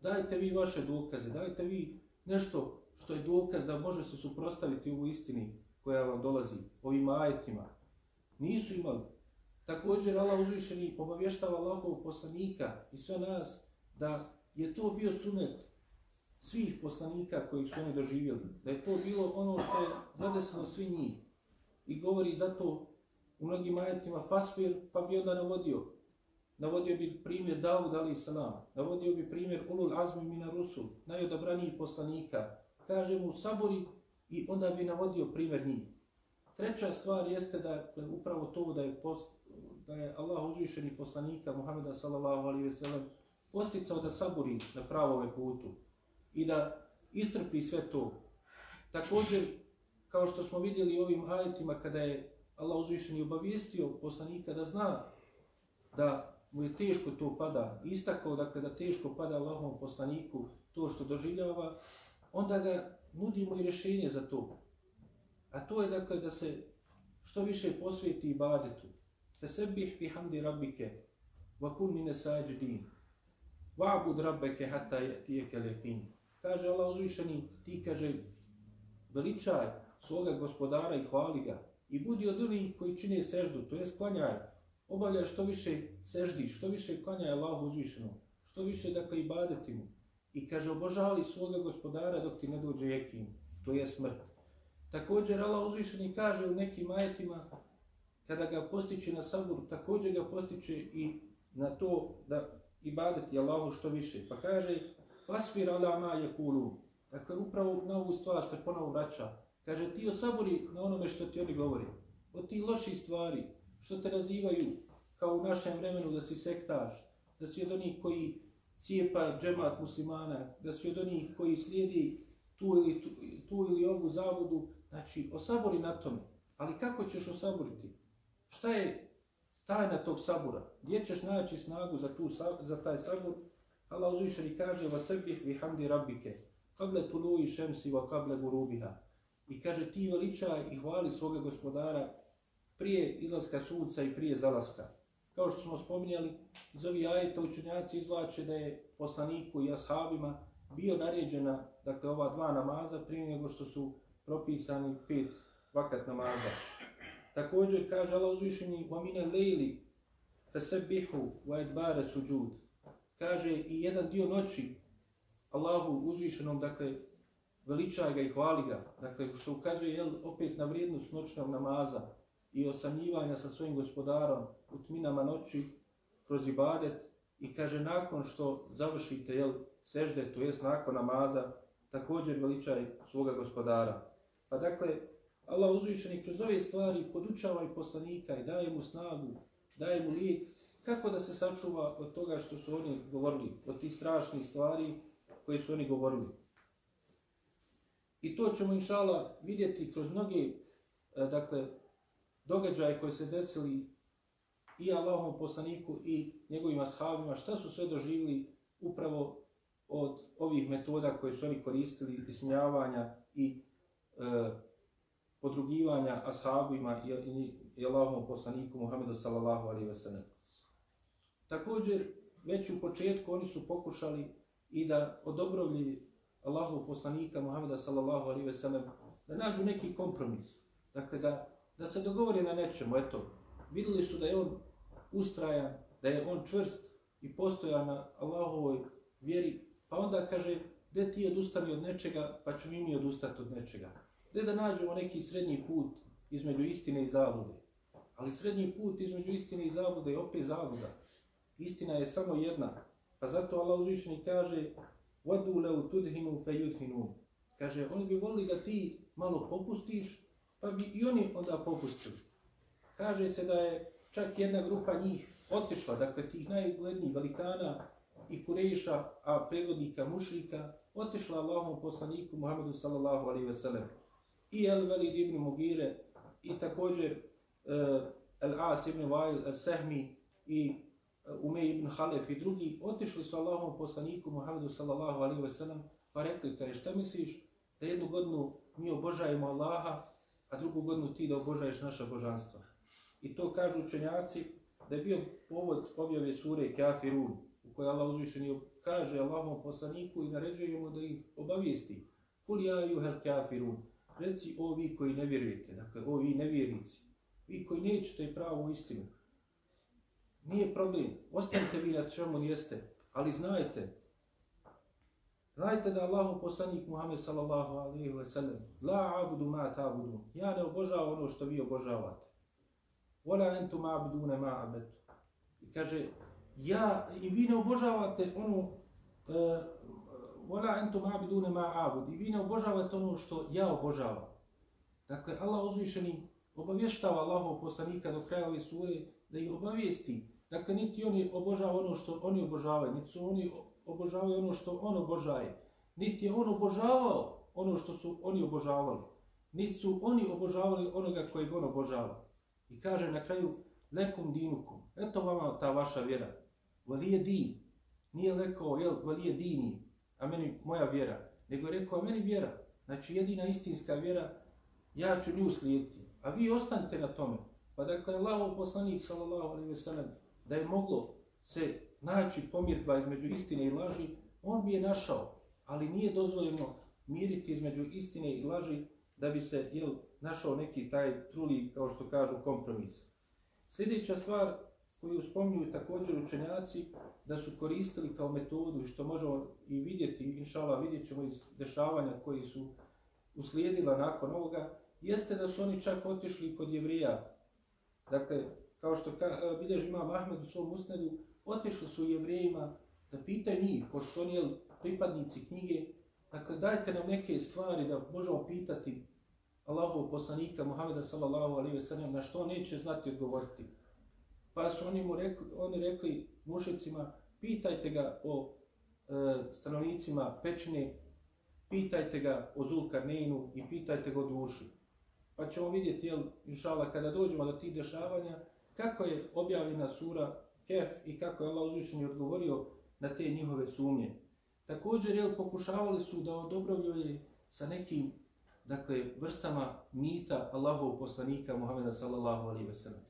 dajte vi vaše dokaze, dajte vi nešto što je dokaz da može se suprostaviti u istini koja vam dolazi, ovim ajetima. Nisu imali. Također Allah uzvišeni obavještava Allahov poslanika i sve nas da je to bio sunet svih poslanika kojih su oni doživjeli. Da je to bilo ono što je zadesilo svi njih. I govori zato u mnogim ajetima Fasfir pa bi onda navodio. Navodio bi primjer Davud ali salam. Navodio bi primjer Ulul Azmi Mina Rusul, najodabranijih poslanika. Kaže mu sabori i onda bi navodio primjer njih. Treća stvar jeste da upravo to da je post, da je Allah uzvišeni poslanika Muhameda sallallahu alaihi ve sellem posticao da saburi na pravome putu i da istrpi sve to. Također, kao što smo vidjeli ovim ajetima kada je Allah uzvišeni obavijestio poslanika da zna da mu je teško to pada, istakao dakle da teško pada Allahom poslaniku to što doživljava, onda ga nudimo i rješenje za to. A to je dakle da se što više posvijeti ibadetu, Fesebbih bihamdi rabbike, wa kun mine sađidin, wa'bud rabbeke hatta tijeke lekin. Kaže Allah uzvišeni, ti kaže, veličaj svoga gospodara i hvali ga i budi od onih koji čine seždu, to je sklanjaj, obavljaj što više seždi, što više klanjaj Allahu uzvišenom, što više dakle ibadeti mu. I kaže, obožavali svoga gospodara dok ti ne dođe jekin, to je smrt. Također Allah uzvišeni kaže u nekim ajetima, kada ga postiče na sabur, također ga postiče i na to da ibadeti Allahu što više. Pa kaže, fasfir ala ma je kulu. Dakle, upravo na ovu stvar se ponovo vraća. Kaže, ti osaburi na onome što ti oni govori. Od ti loših stvari, što te nazivaju kao u našem vremenu da si sektaš, da si od onih koji cijepa džemat muslimana, da si od onih koji slijedi tu ili, tu, tu ili ovu zavodu, znači osabori na tome. Ali kako ćeš osaboriti? Šta je tajna tog sabura? Gdje ćeš naći snagu za, tu, za taj sabur? Allah uzvišeni kaže va sebih vi hamdi rabbike, kable tuluji šemsi va kable gurubiha. I kaže ti veličaj i hvali svoga gospodara prije izlaska sunca i prije zalaska. Kao što smo spominjali, iz ovih ajeta učenjaci izvlače da je poslaniku i ashabima bio naređena dakle, ova dva namaza prije nego što su propisani pet vakat namaza. Također kaže Allah uzvišeni وَمِنَ لَيْلِ فَسَبِّحُ وَاَدْبَارَ سُجُودِ Kaže i jedan dio noći Allahu uzvišenom, dakle, veličaj ga i hvali ga, dakle, što ukazuje jel, opet na vrijednost noćnog namaza i osamljivanja sa svojim gospodarom u tminama noći kroz ibadet i kaže nakon što završite jel, sežde, to jest nakon namaza, također veličaj svoga gospodara. Pa dakle, Allah uzvišeni kroz ove stvari podučava i poslanika i daje mu snagu, daje mu lijek kako da se sačuva od toga što su oni govorili, od tih strašnih stvari koje su oni govorili. I to ćemo inšala vidjeti kroz mnoge e, dakle, događaje koje se desili i Allahom poslaniku i njegovim ashabima, šta su sve doživili upravo od ovih metoda koje su oni koristili, ismijavanja i e, podrugivanja ashabima i, i, i Allahom poslaniku Muhammedu sallallahu alaihi ve. Također, već u početku oni su pokušali i da odobrovlji Allahov poslanika Muhammeda sallallahu alaihi ve da nađu neki kompromis. Dakle, da, da se dogovori na nečemu. Eto, videli su da je on ustrajan, da je on čvrst i postoja na Allahovoj vjeri, pa onda kaže, gdje ti odustani od nečega, pa ću mi odustati od nečega. Gdje da nađemo neki srednji put između istine i zavude. Ali srednji put između istine i zavude je opet zavuda. Istina je samo jedna. Pa zato Allah uzvišeni kaže وَدُوا لَوْ تُدْهِنُوا فَيُدْهِنُوا Kaže, oni bi volili da ti malo popustiš, pa bi i oni onda popustili. Kaže se da je čak jedna grupa njih otišla, dakle tih najuglednijih velikana i Kureša, a predvodnika mušlika, otišla Allahom poslaniku Muhammedu sallallahu alaihi ve sellem. I El Velid ibn Mugire, i također uh, El As ibn Vail, El Sehmi, i e, Umej ibn Halef i drugi, otišli su Allahom poslaniku Muhammedu sallallahu alaihi ve sellem, pa rekli, kaj šta misliš da jednu godinu mi obožajemo Allaha, a drugu godinu ti da obožaješ naša božanstva. I to kažu učenjaci da je bio povod objave sure Kafirun, u kojoj Allah uzvišeni kaže Allahom poslaniku i naređuje mu da ih obavijesti. Kul ja juhel Kafirun, reci o vi koji ne vjerujete, dakle o vi nevjernici, vi koji nećete pravu istinu, Nije problem. Ostanite vi na čemu jeste. Ali znajte, znajte da Allahu poslanik Muhammed sallallahu alaihi wa sallam la abudu ma tabudu. Ja ne obožavam ono što vi obožavate. Wala entum abdune ma abetu. I kaže, ja, i vi ne obožavate ono, uh, wala entum abdune ma abud. I vi ne obožavate ono što ja obožavam. Dakle, Allah uzvišeni obavještava Allahov poslanika do kraja ove sure da ih obavijesti Dakle, niti oni obožavaju ono što oni obožavaju, niti su oni obožavaju ono što on obožaje, niti je on obožavao ono što su oni obožavali, niti su oni obožavali onoga kojeg on obožava. I kaže na kraju, lekum dinukum, eto vama ta vaša vjera, valije din, nije lekao, jel, valije dini, a meni moja vjera, nego je rekao, a meni vjera, znači jedina istinska vjera, ja ću nju slijediti, a vi ostanite na tome. Pa dakle, Allahov poslanik, sallallahu alaihi ve sellem, da je moglo se naći pomirba između istine i laži, on bi je našao, ali nije dozvoljeno miriti između istine i laži da bi se jel, našao neki taj truli, kao što kažu, kompromis. Sljedeća stvar koju spominju također učenjaci, da su koristili kao metodu, što možemo i vidjeti, inšala vidjet ćemo iz dešavanja koji su uslijedila nakon ovoga, jeste da su oni čak otišli kod jevrija. Dakle, kao što ka, e, bilježi imam Ahmed u svom usnedu, otišli su jevrijima da pitaju njih, pošto su oni pripadnici knjige, dakle, dajte nam neke stvari da možemo pitati Allahov poslanika Muhameda sallallahu alaihi ve sellem na što neće znati odgovoriti. Pa su oni mu rekli, oni rekli mušicima, pitajte ga o e, stanovnicima pećine, pitajte ga o Zulkarneinu i pitajte ga o duši. Pa ćemo vidjeti, jel, inšala, kada dođemo do tih dešavanja, kako je objavljena sura Kef i kako je Allah uzvišen odgovorio na te njihove sumnje. Također, jel, pokušavali su da odobrovljuje sa nekim dakle, vrstama mita Allahov poslanika Muhammeda sallallahu alaihi ve sellem.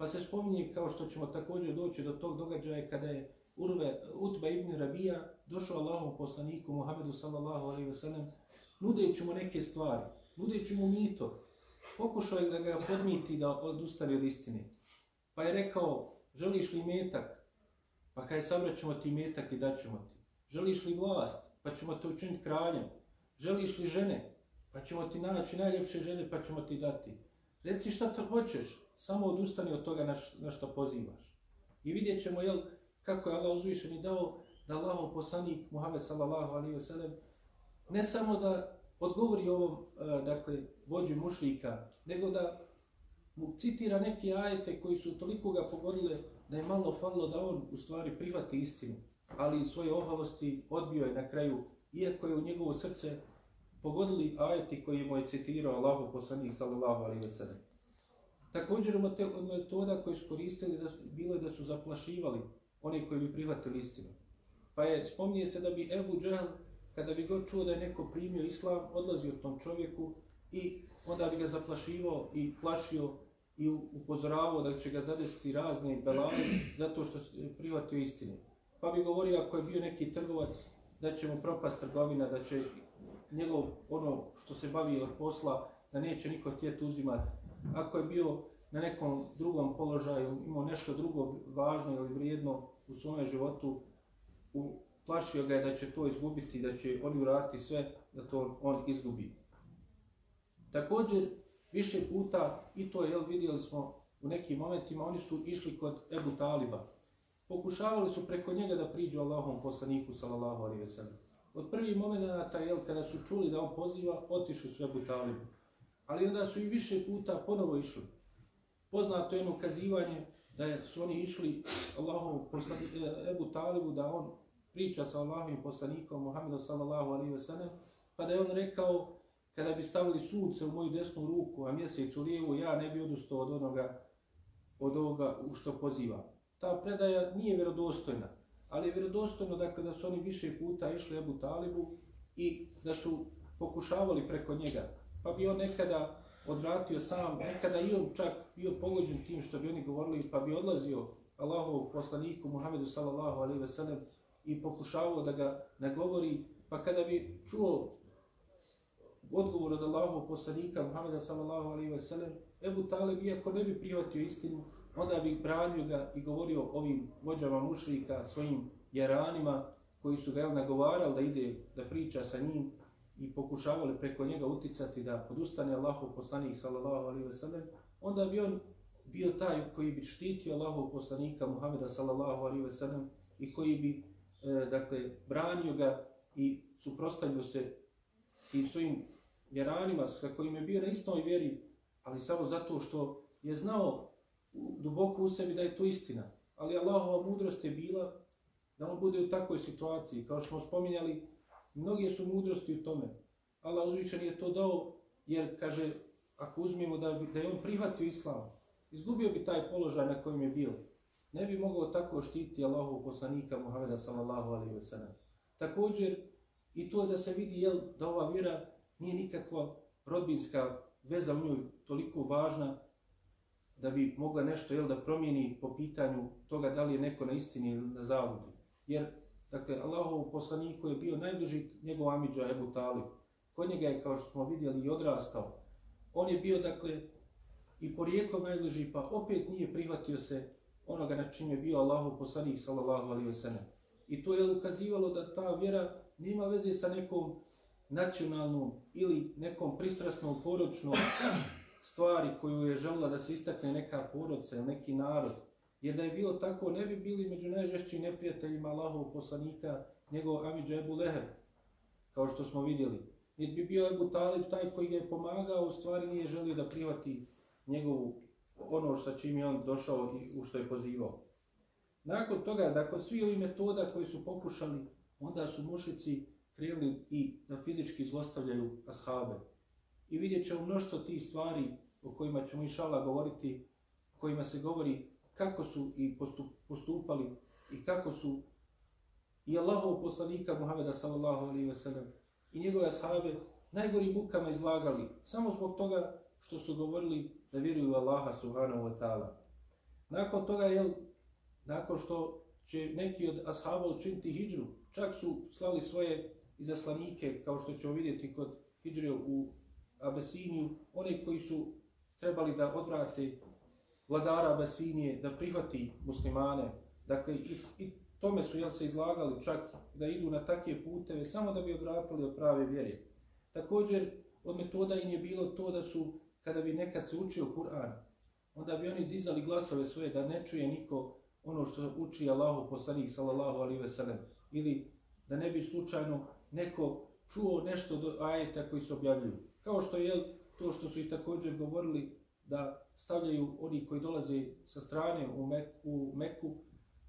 Pa se spominje kao što ćemo također doći do tog događaja kada je Urve, Utba ibn Rabija došao Allahom poslaniku Muhammedu sallallahu alaihi ve sellem nudeći mu neke stvari, nudeći mu mito, pokušao je da ga podmiti da odustane od istine. Pa je rekao, želiš li metak? Pa kaj sabraćemo ti metak i daćemo ti. Želiš li vlast? Pa ćemo te učiniti kraljem. Želiš li žene? Pa ćemo ti naći najljepše žene pa ćemo ti dati. Reci šta to hoćeš, samo odustani od toga na, na što pozivaš. I vidjet ćemo jel, kako je Allah uzvišen i dao da Allahov poslanik Muhammed sallallahu alaihi ve sellem ne samo da odgovori ovom e, dakle, vođu mušlika, nego da mu citira neke ajete koji su toliko ga pogodile da je malo falilo da on u stvari prihvati istinu, ali svoje ohalosti odbio je na kraju, iako je u njegovo srce pogodili ajeti koji mu je citirao Allahu poslanik sallallahu alaihi ve sellem. Također metoda koju su koristili da su, bilo je da su zaplašivali oni koji bi prihvatili istinu. Pa je, spominje se da bi Ebu Džahl, kada bi god čuo da je neko primio islam, odlazio tom čovjeku i onda bi ga zaplašivao i plašio i upozoravao da će ga zadesiti razne belave zato što je prihvatio istinu. Pa bi govorio ako je bio neki trgovac da će mu propast trgovina, da će njegov ono što se bavi od posla, da neće niko htjeti uzimati ako je bio na nekom drugom položaju, imao nešto drugo važno ili vrijedno u svome životu, plašio ga je da će to izgubiti, da će oni uraditi sve da to on izgubi. Također, više puta, i to je, vidjeli smo u nekim momentima, oni su išli kod Ebu Taliba. Pokušavali su preko njega da priđu Allahom poslaniku, sallallahu alaihi ve sellem. Od prvih momenta, jel, kada su čuli da on poziva, otišli su Ebu Talibu ali onda su i više puta ponovo išli. Poznato je ono ukazivanje da su oni išli Allahom poslani, e, Ebu Talibu da on priča sa Allahovim poslanikom Muhammedu sallallahu alaihi ve sellem, pa da je on rekao kada bi stavili sunce u moju desnu ruku, a mjesec u lijevu, ja ne bi odustao od onoga od ovoga u što poziva. Ta predaja nije vjerodostojna, ali je vjerodostojno dakle, da su oni više puta išli Ebu Talibu i da su pokušavali preko njega. Pa bi on nekada odvratio sam, nekada i on čak bio pogođen tim što bi oni govorili, pa bi odlazio Allahov poslaniku Muhammedu sallallahu alaihi ve sellem i pokušavao da ga nagovori, pa kada bi čuo odgovor od Allahov poslanika Muhammeda sallallahu alaihi ve sellem, Ebu Talib, iako ne bi prihvatio istinu, onda bi branio ga i govorio ovim vođama mušrika, svojim jaranima, koji su ga nagovarali da ide, da priča sa njim, i pokušavali preko njega uticati da odustane Allahu poslanik sallallahu alejhi ve sellem, onda bi on bio taj koji bi štitio Allahu poslanika Muhameda sallallahu alejhi ve sellem i koji bi e, dakle branio ga i suprostavio se tim svojim vjeranima sa kojim je bio na istoj vjeri, ali samo zato što je znao duboko u sebi da je to istina. Ali Allahova mudrost je bila da on bude u takvoj situaciji. Kao što smo spominjali, Mnoge su mudrosti u tome. Allah uzvišen je to dao jer, kaže, ako uzmimo da, bi, da je on prihvatio islam, izgubio bi taj položaj na kojem je bio. Ne bi mogao tako štiti Allahov poslanika Muhammeda sallallahu alaihi wa sallam. Također, i to je da se vidi jel, da ova vjera nije nikakva rodbinska veza u njoj toliko važna, da bi mogla nešto jel, da promijeni po pitanju toga da li je neko na istini ili na zavodi. Jer, dakle, Allahov poslaniku je bio najbliži njegov Amidža Ebu Talib. Kod njega je, kao što smo vidjeli, i odrastao. On je bio, dakle, i porijeklom najbliži, pa opet nije prihvatio se onoga na čim je bio Allahov poslanik, sallallahu alaihi wa sallam. I to je ukazivalo da ta vjera nema veze sa nekom nacionalnom ili nekom pristrasnom poročnom stvari koju je želila da se istakne neka porodica ili neki narod. Jer da je bilo tako, ne bi bili među najžešćim neprijateljima Allahov poslanika, njegov Amidža Ebu Leheb, kao što smo vidjeli. Niti bi bio Ebu Talib taj koji ga je pomagao, u stvari nije želio da prihvati njegovu, ono sa čim je on došao i u što je pozivao. Nakon toga, nakon svi ovi metoda koji su pokušali, onda su mušici krenuli i da fizički zlostavljaju ashabe. I vidjet ćemo mnoštvo tih stvari o kojima ćemo išala govoriti, kojima se govori kako su i postupali i kako su i Allahov poslanika Muhameda sallallahu alaihi ve sellem i njegove ashabe najgori mukama izlagali samo zbog toga što su govorili da vjeruju u Allaha subhanahu wa ta'ala. Nakon toga, jel, nakon što će neki od ashaba učiniti hijđru, čak su slali svoje izaslanike, kao što ćemo vidjeti kod hijđre u Abesiniju, oni koji su trebali da odvrate vladara Abesinije, da prihvati muslimane, dakle, i, i tome su jel, se izlagali čak da idu na takve puteve, samo da bi odvratili od prave vjere. Također, od metoda im je bilo to da su, kada bi nekad se učio Kur'an, onda bi oni dizali glasove svoje da ne čuje niko ono što uči Allahu poslanik sallallahu alaihi ve sellem ili da ne bi slučajno neko čuo nešto do ajeta koji se objavljuju. Kao što je to što su i također govorili da stavljaju oni koji dolaze sa strane u, Meku, u Meku,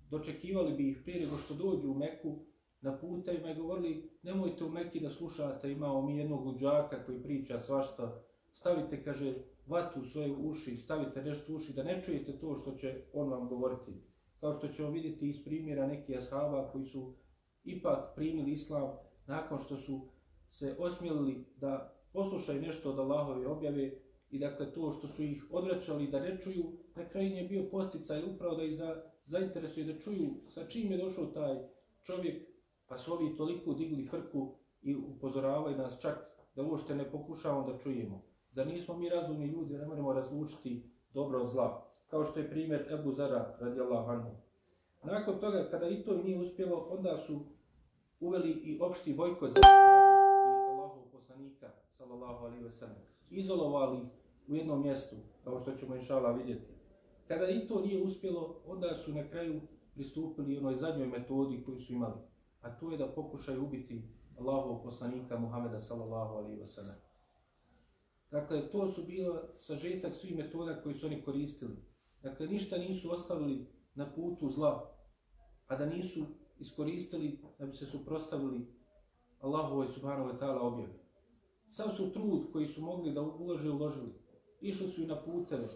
dočekivali bi ih prije nego što dođu u Meku na putevima i govorili nemojte u Meki da slušate, imamo mi jednog luđaka koji priča svašta, stavite, kaže, vatu u svoje uši, stavite nešto u uši, da ne čujete to što će on vam govoriti. Kao što ćemo vidjeti iz primjera nekih ashaba koji su ipak primili islam nakon što su se osmijelili da poslušaj nešto od Allahove objave i dakle to što su ih odvraćali da ne čuju, na kraju je bio posticaj upravo da ih za, zainteresuje da čuju sa čim je došao taj čovjek, pa su ovi toliko digli frku i upozoravaju nas čak da uopšte ne pokušavamo da čujemo. Zar nismo mi razumni ljudi, ne moramo razlučiti dobro od zla, kao što je primjer Ebu Zara radijallahu anhu. Nakon toga, kada i to nije uspjelo, onda su uveli i opšti bojkot za sallallahu alaihi wasallam. Izolovali ih u jednom mjestu, kao što ćemo inšala vidjeti. Kada i to nije uspjelo, onda su na kraju pristupili onoj zadnjoj metodi koju su imali. A to je da pokušaju ubiti Allahov poslanika Muhameda sallallahu alaihi wasallam. Dakle, to su bila sažetak svih metoda koji su oni koristili. Dakle, ništa nisu ostavili na putu zla, a da nisu iskoristili da bi se suprostavili Allahu subhanahu wa ta'ala objavi. Sam su trud koji su mogli da ulože uložili. Išli su i na puteve.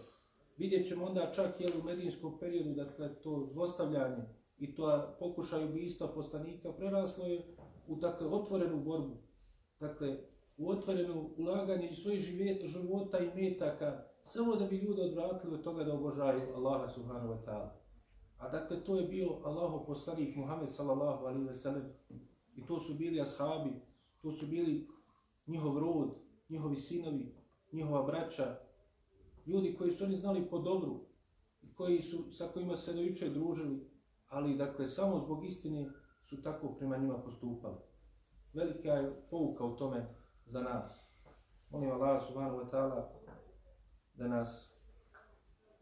Vidjet ćemo onda čak jel u medijinskom periodu dakle, to zlostavljanje i to pokušaj ubijstva poslanika preraslo je u dakle, otvorenu borbu. Dakle, u otvorenu ulaganje i svojih života, života i metaka samo da bi ljude odvratili od toga da obožaju Allaha subhanahu wa ta'ala. A dakle, to je bio Allahov poslanik Muhammed sallallahu alaihi ve sellem. I to su bili ashabi, to su bili njihov rod, njihovi sinovi, njihova braća, ljudi koji su oni znali po dobru i koji su, sa kojima se dojuče družili, ali dakle, samo zbog istine su tako prema njima postupali. Velika je pouka u tome za nas. Molim Allah subhanahu wa ta'ala da nas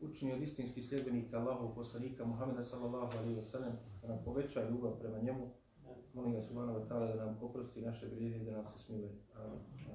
učini od istinskih sljedbenika Allahov poslanika Muhammeda sallallahu alaihi wa sallam, da nam poveća ljubav prema njemu. Molim ga subhanahu wa ta'ala da nam oprosti naše grijehe i da nam se smiluje. Amin.